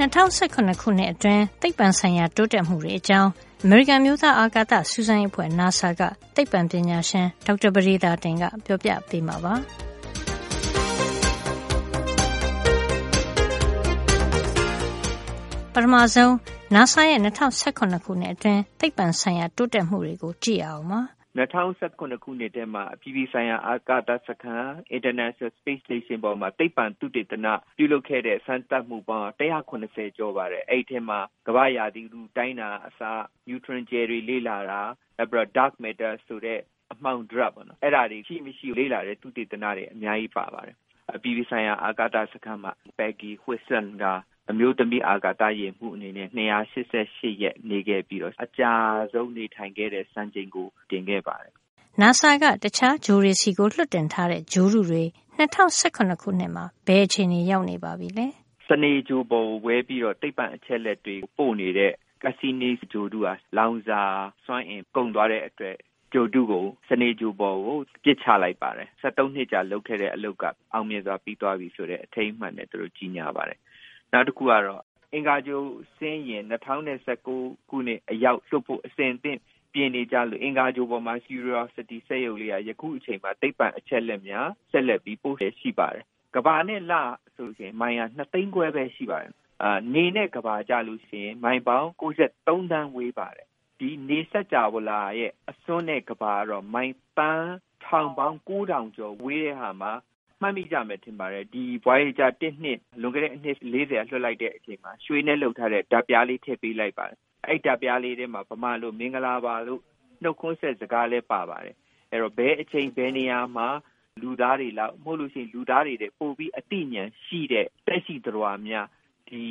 2018ခုနှစ်အတွင်း သိပ္ပံဆိုင်ရာ တိုးတက်မှုတွေအကြောင်း အမေရိကန်မျိုးသား အာကာသစူးစမ်းရေးအဖွဲ့ NASA က သိပ္ပံပညာရှင် ဒေါက်တာပရိသာတင်က ပြောပြပေးမှာပါ ပထမဆုံး NASA ရဲ့2018ခုနှစ်အတွင်း သိပ္ပံဆိုင်ရာ တိုးတက်မှုတွေကို ကြည့်အောင်ပါ 2019ခုနှစ်ထဲမှာ အပြည်ပြည်ဆိုင်ရာ အာကာသစခန်း International Space Station ပေါ်မှာ သိပ္ပံသုတေသန ပြုလုပ်ခဲ့တဲ့ စမ်းသပ်မှုပေါင်း190ကျော်ပါတယ်။အဲဒီထဲမှာ ကမ္ဘာ့ရာသီဥတုတိုင်းတာအစ neutron ကြယ်တွေ လေ့လာတာ နောက်ပြီးတော့ dark matter ဆိုတဲ့ အမှောင်ဒြပ်ပေါ့နော်။အဲဒါတွေ ရှိမရှိလေ့လာတဲ့ သုတေသနတွေ အများကြီးပါပါတယ်။အပြည်ပြည်ဆိုင်ရာ အာကာသစခန်းမှာ Peggy Whitson က အမျိုးသမီးအာကာသယာဉ်မှူးအနေနဲ့288ရက်နေခဲ့ပြီးတော့အကြာဆုံးနေထိုင်ခဲ့တဲ့စံချိန်ကိုတင်ခဲ့ပါတယ်။ NASA ကတခြားဂြိုဟ်တွေဆီကိုလွှတ်တင်ထားတဲ့ဂြိုဟ်တုတွေ2018ခုနှစ်မှာဘယ်အခြေအနေရောက်နေပါပြီလဲ။စနေဂြိုဟ်ပေါ်ဝဲပြီးတော့သိပ္ပံအချက်လက်တွေပို့နေတဲ့ Cassini ဂြိုဟ်တုဟာလောင်စာစွမ်းအင်ကုန်သွားတဲ့အတွက်ဂြိုဟ်တုကိုစနေဂြိုဟ်ပေါ်ကိုပစ်ချလိုက်ပါတယ်။73နှစ်ကြာလုပ်ခဲ့တဲ့အလုပ်ကအောင်မြင်စွာပြီးသွားပြီဆိုတဲ့အထိမ်းအမှတ်နဲ့သူတို့ကြီးညာပါတယ် နောက်တခုကတော့အင်္ဂါဂြိုဟ်ဆင်းယာဉ်၂၀၁၉ခုနှစ်အရောက်လွှတ်ဖို့အဆင်သင့်ပြင်နေကြလို့အင်္ဂါဂြိုဟ်ပေါ်မှာ Curiosity စက်ရုပ်လေးဟာယခုအချိန်မှာသိပ္ပံအချက်အလက်များဆက်လက်ပြီးပို့လျက်ရှိပါတယ်။ကမ္ဘာနဲ့လဆိုရင်မိုင်ဟာ၂သိန်းခွဲပဲရှိပါတယ်။နေနဲ့ကမ္ဘာကျလို့ရှိရင်မိုင်ပေါင်း၉၃သန်းဝေးပါတယ်။ဒီနေစကြဝဠာရဲ့အစွန်းနဲ့ကမ္ဘာကတော့မိုင်သန်းထောင်ပေါင်း၉ထောင်ကျော်ဝေးတဲ့ဟာမှာ မှတ်မိကြမယ်ထင်ပါတယ် ဒီ Voyager 1နှစ်လွန်ခဲ့တဲ့အနှစ်40လွှတ်လိုက်တဲ့အချိန်မှာ ရွှေနဲ့လုပ်ထားတဲ့ဓာတ်ပြားလေး ထည့်ပေးလိုက်ပါတယ် အဲ့ဓာတ်ပြားလေးထဲမှာ ဗမာလို့မင်္ဂလာပါလို့ နှုတ်ခွန်းဆက်စကားလည်း ပါပါတယ် အဲ့တော့ ဘယ်အချိန် ဘယ်နေရာမှာ လူသားတွေလောက် မဟုတ်လို့ရှိရင် လူသားတွေတဲ့ပို့ပြီးအတိညာရှိတဲ့တက်ရှိတော်များ ဒီ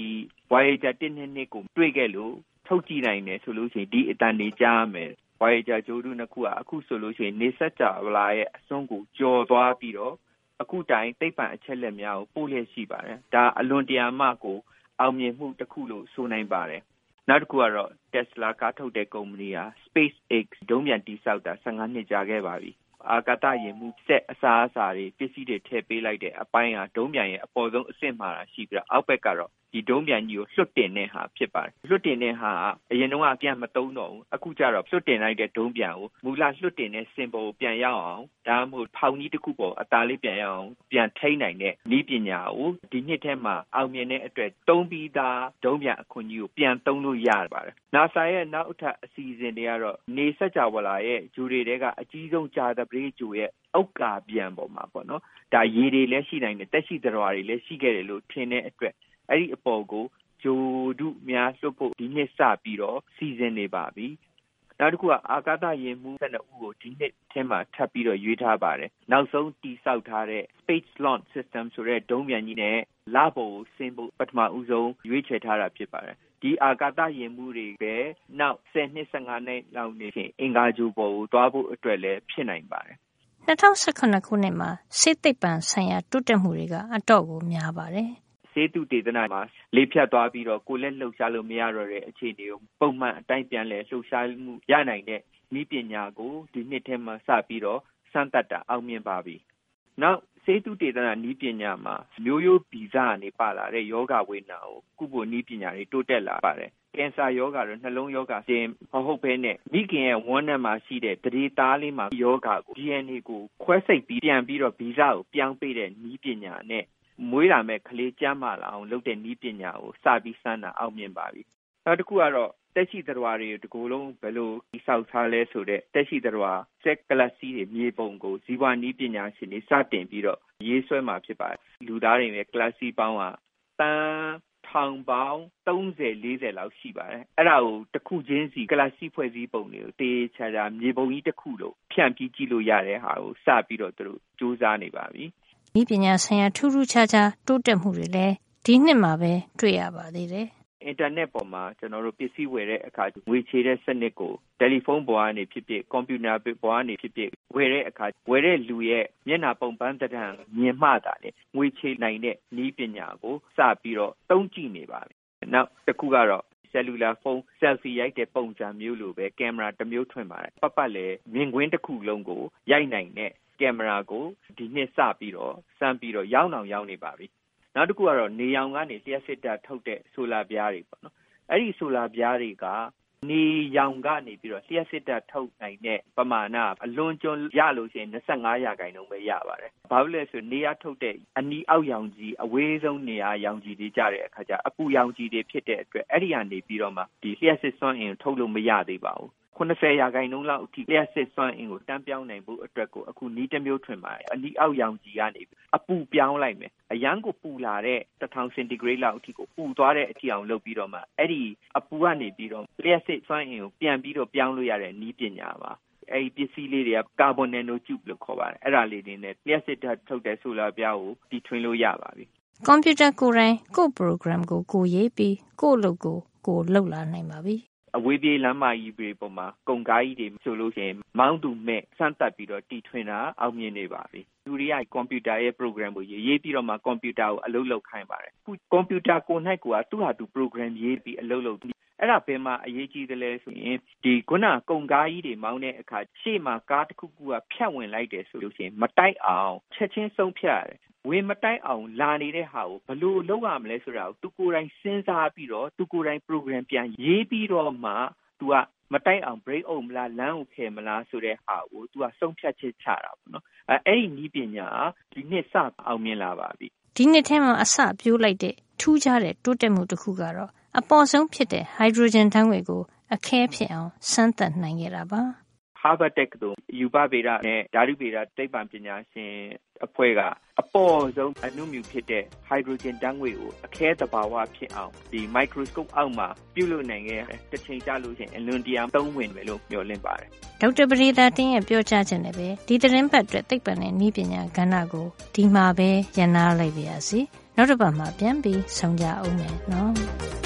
Voyager 1နှစ်နှစ်ကို တွေ့ခဲ့လို့ ထုတ်ကြည့်နိုင်တယ်ဆိုလို့ရှိရင် ဒီအတန်တွေကြားမယ် Voyager ဂျိုးတုနှစ်ခုကအခုဆိုလို့ရှိရင် နေဆက်ကြဗလာရဲ့ အစွန်းကိုကြော်သွားပြီးတော့ အခုတိုင်သိပ္ပံအချက်လက်များကိုပို့လျက်ရှိပါတယ်။ဒါအလွန်တရာမှကိုအောင်မြင်မှုတစ်ခုလို့ဆိုနိုင်ပါတယ်။နောက်တစ်ခုကတော့ Tesla ကားထုတ်တဲ့ကုမ္ပဏီဟာ SpaceX ဒုံးပျံတည်ဆောက်တာ15နှစ်ကြာခဲ့ပါပြီ။ အာကာသယာဉ်မှူးစက်အစားအစာတွေပစ္စည်းတွေထည့်ပေးလိုက်တဲ့အပိုင်းဟာဒုံးပျံရဲ့အပေါ်ဆုံးအဆင့်မှာရှိပြီးတော့အောက်ဘက်ကတော့ဒီဒုံးပျံကြီးကိုလွှတ်တင်တဲ့ဟာဖြစ်ပါတယ်။လွှတ်တင်တဲ့ဟာကအရင်တုန်းကပြန်မသုံးတော့ဘူး။အခုကျတော့လွှတ်တင်လိုက်တဲ့ဒုံးပျံကိုမူလလွှတ်တင်တဲ့စင်ပေါ်ကိုပြန်ရောက်အောင်ဒါမှမဟုတ်ဖောင်ကြီးတစ်ခုပေါ်အသားလေးပြန်ရောက်အောင်ပြန်ထိန်းနိုင်တဲ့နည်းပညာကိုဒီနှစ်ထဲမှာအောင်မြင်တဲ့အတွက်သုံးပြီးသားဒုံးပျံအခွင့်အရေးကိုပြန်သုံးလို့ရပါတယ်။ NASA ရဲ့နောက်ထပ်အစီအစဉ်တွေကတော့နေစကြဝဠာရဲ့ဂြိုဟ်တွေထဲကအကြီးဆုံးကြာသပတေးဂြိုဟ်ရဲ့ဥက္ကာပျံပေါ်မှာပေါ့နော်။ဒါရေတွေလည်းရှိနိုင်တယ်သက်ရှိသတ္တဝါတွေလည်းရှိခဲ့တယ်လို့ထင်တဲ့အတွက်အဲဒီအပေါ်ကိုဂြိုဟ်တုများလွှတ်ဖို့ဒီနှစ်စပြီးတော့စီစဉ်နေပါပြီ။နောက်တခုကအာကာသယာဉ်မှူး၁၂ဦးကိုဒီနှစ်ထဲမှာထပ်ပြီးတော့ရွေးထားပါတယ်။နောက်ဆုံးတည်ဆောက်ထားတဲ့ Space Launch System ဆိုတဲ့ဒုံးပျံကြီးနဲ့လပေါ်ကိုဆင်းဖို့ပထမဦးဆုံးရွေးချယ်ထားတာဖြစ်ပါတယ်။ ဒီအာကာသယာဉ်မှူးတွေပဲနောက်၁၀နှစ်၁၅နှစ်လောက်နေရင်အင်္ဂါဂြိုဟ်ပေါ်ကိုသွားဖို့အတွက်လည်းဖြစ်နိုင်ပါတယ်။၂၀၁၇ခုနှစ်မှာဆေးသိပ္ပံဆိုင်ရာတိုးတက်မှုတွေကအတော့်ကိုများပါတယ်ဆေးသုတေသနမှာလေဖြတ်သွားပြီးတော့ကိုယ်လက်လှုပ်ရှားလို့မရတော့တဲ့အခြေအနေကိုပုံမှန်အတိုင်းပြန်လည်လှုပ်ရှားမှုရနိုင်တဲ့နည်းပညာကိုဒီနှစ်ထဲမှာစပြီးတော့စမ်းသပ်တာအောင်မြင်ပါပြီ။နောက် ဆေးသုတေသနနည်းပညာမှာ မျိုးရိုးဗီဇကနေပါလာတဲ့ယောဂဝေဒနာကို ကုဖို့နည်းပညာတွေ တိုးတက်လာပါတယ်။ကင်ဆာယောဂါတို့ နှလုံးယောဂါတင် မဟုတ်ဘဲနဲ့ မိခင်ရဲ့ ဝမ်းထဲမှာရှိတဲ့တရေသားလေးမှာယောဂါကို DNA ကိုခွဲစိတ်ပြီး ပြန်ပြီးတော့ ဗီဇကို ပြောင်းပေးတဲ့ နည်းပညာနဲ့ မွေးလာမယ့်ကလေး ကျန်းမာလာအောင်လုပ်တဲ့ နည်းပညာကို စပြီးစမ်းတာ အောင်မြင်ပါပြီ။နောက်တခုကတော့ သက်ရှိသတ္တဝါတွေတကိုယ်လုံး ဘယ်လိုတည်ဆောက်ထားလဲဆိုတဲ့ သက်ရှိသတ္တဝါ cell galaxy တွေ မြေပုံကို ဇီဝနည်းပညာရှင်တွေ စတင်ပြီးတော့ ရေးဆွဲမှာဖြစ်ပါတယ်။လူသားတွေရဲ့ galaxy ပေါင်းက သန်းထောင်ပေါင်း30 40လောက်ရှိပါတယ်။အဲ့ဒါကိုတစ်ခုချင်းစီ galaxy ဖွဲ့စည်းပုံတွေကိုတေးချာချာ မြေပုံကြီးတစ်ခုလို့ဖြန့်ပြီး ကြည့်လို့ရတဲ့ဟာကို စပြီးတော့ သူတို့စူးစမ်းနေပါပြီ။နည်းပညာဆိုင်ရာ ထူးထူးခြားခြား တိုးတက်မှုတွေလည်း ဒီနှစ်မှာပဲ တွေ့ရပါသေးတယ်။ အင်တာနက်ပေါ်မှာ ကျနော်တို့ ပစ္စည်းဝယ်တဲ့အခါ ငွေချေတဲ့စနစ်ကို တယ်လီဖုန်းပေါ်ကနေဖြစ်ဖြစ်၊ကွန်ပြူတာပေါ်ကနေဖြစ်ဖြစ် ဝယ်တဲ့အခါ ဝယ်တဲ့လူရဲ့ မျက်နှာပုံပန်းသဏ္ဍာန်မြင်မှသာလျှင် ငွေချေနိုင်တဲ့ နည်းပညာကို စပြီးတော့ သုံးကြည့်နေပါပြီ။နောက်တခုကတော့ cellular phone selfie ရိုက်တဲ့ပုံစံမျိုးလိုပဲ ကင်မရာတမျိုး ထွင်ပါတယ်။ပတ်ပတ်လည်မြင်ကွင်းတခုလုံးကို ရိုက်နိုင်တဲ့ ကင်မရာကို ဒီနှစ်စပြီးတော့ စမ်းပြီးတော့ ရောင်းအောင် ရောင်းနေပါပြီ နောက်တစ်ခုကတော့နေရောင်ကနေလျှက်စစ်ဓာတ်ထုတ်တဲ့ဆိုလာပြားတွေပေါ့နော်အဲ့ဒီဆိုလာပြားတွေကနေရောင်ကနေပြီးတော့လျှက်စစ်ဓာတ်ထုတ်နိုင်တဲ့ပမာဏအလွန်ကျွံရလို့ရှိရင်25ရာခိုင်နှုန်းပဲရပါတယ်။ဘာလို့လဲဆိုနေရထုတ်တဲ့အနီအောက်ရောင်ကြီးအဝေးဆုံးနေရာရောင်ကြီးတွေကြတဲ့အခါကျအပူရောင်ကြီးတွေဖြစ်တဲ့အတွက်အဲ့ဒီကနေပြီးတော့မှဒီလျှက်စစ်စွမ်းအင်ထုတ်လို့မရသေးပါဘူး 80ရာခိုင်နှုန်းလောက်အထိလျှက်စစ်စွမ်းအင်ကိုတန်းပြောင်းနိုင်ဖို့အတွက်ကိုအခုနီးတစ်မျိုးထွင်ပါတယ်အနီးအောက်ရောင်ကြီးကနေအပူပြောင်းလိုက်မယ်အရန်ကိုပူလာတဲ့1000စင်တီဂရိတ်လောက်အထိကိုပူသွားတဲ့အထိအောင်လုပ်ပြီးတော့မှအဲ့ဒီအပူကနေပြီးတော့လျှက်စစ်စွမ်းအင်ကိုပြန်ပြီးတော့ပြောင်းလို့ရတဲ့နီးပညာပါအဲ့ဒီပစ္စည်းလေးတွေကကာဗွန်နယ်နိုကျူဘလို့ခေါ်ပါတယ်အဲ့ဒါလေးတွေနဲ့လျှက်စစ်ဓာတ်ထုတ်တဲ့ဆိုလာပြားကိုတီထွင်လို့ရပါပြီကွန်ပျူတာကိုယ်တိုင်ကိုယ့် program ကိုကိုရေးပြီးကိုယ့်လုပ်ကိုကိုလုပ်လာနိုင်ပါပြီ အဝေးပြေးလမ်းမကြီးတွေပေါ်မှာကုန်ကားကြီးတွေဆိုလို့ရှိရင်မောင်းသူမဲ့စမ်းသပ်ပြီးတော့တီထွင်တာအောင်မြင်နေပါပြီလူတွေကကွန်ပျူတာရဲ့ program ကိုရေးရေးပြီးတော့မှကွန်ပျူတာကိုအလုပ်လုပ်ခိုင်းပါတယ်အခုကွန်ပျူတာကို၌ကိုကသူ့ဟာသူ program ရေးပြီးအလုပ်လုပ် အဲ့ဒါဘယ်မှာအရေးကြီးတယ်လဲဆိုရင်ဒီခုနကုန်ကားကြီးတွေမောင်းတဲ့အခါရှေ့မှာကားတစ်ခုခုကဖြတ်ဝင်လိုက်တယ်ဆိုလို့ရှိရင်မတိုက်အောင်ချက်ချင်းဆုံးဖြတ်ရတယ်ဝင်မတိုက်အောင်လာနေတဲ့ဟာကိုဘလို့လုပ်ရမလဲဆိုတာကိုသူကိုယ်တိုင်စဉ်းစားပြီးတော့သူကိုယ်တိုင် program ပြန်ရေးပြီးတော့မှသူကမတိုက်အောင် break အောင်မလားလမ်းကိုဖယ်မလားဆိုတဲ့ဟာကိုသူကဆုံးဖြတ်ချက်ချတာပေါ့နော်အဲအဲ့ဒီနည်းပညာဒီနှစ်စအောင်မြင်လာပါပြီဒီနှစ်ထဲမှာအစပြိုးလိုက်တဲ့ထူးခြားတဲ့တိုးတက်မှုတစ်ခုကတော့ အပေါ်ဆုံးဖြစ်တဲ့ hydrogen ဓာတ်ငွေ့ကို အခဲဖြစ်အောင် စမ်းသပ်နိုင်ခဲ့တာပါ Harvard Tech သို့ယူပဗေဒနဲ့ ဓာတုဗေဒ သိပ္ပံပညာရှင်အဖွဲ့က အပေါ်ဆုံးအနုမြူဖြစ်တဲ့ hydrogen ဓာတ်ငွေ့ကို အခဲသဘာဝဖြစ်အောင်ဒီ microscope အောက်မှာ ပြုလုပ်နိုင်ခဲ့တစ်ချိန်ကြာလို့ရှိရင် အလွန်တရာသုံးဝင်မယ်လို့ မျှော်လင့်ပါတယ် ဒေါက်တာပရိသာတင်းရဲ့ ပြောကြားချက်နဲ့ပဲ ဒီသတင်းပတ်အတွက် သိပ္ပံနဲ့နည်းပညာကဏ္ဍကို ဒီမှာပဲရန်နာလိုက်ပါရစေ နောက်တစ်ပတ်မှာ ပြန်ပြီးဆုံကြအောင်မယ်နော်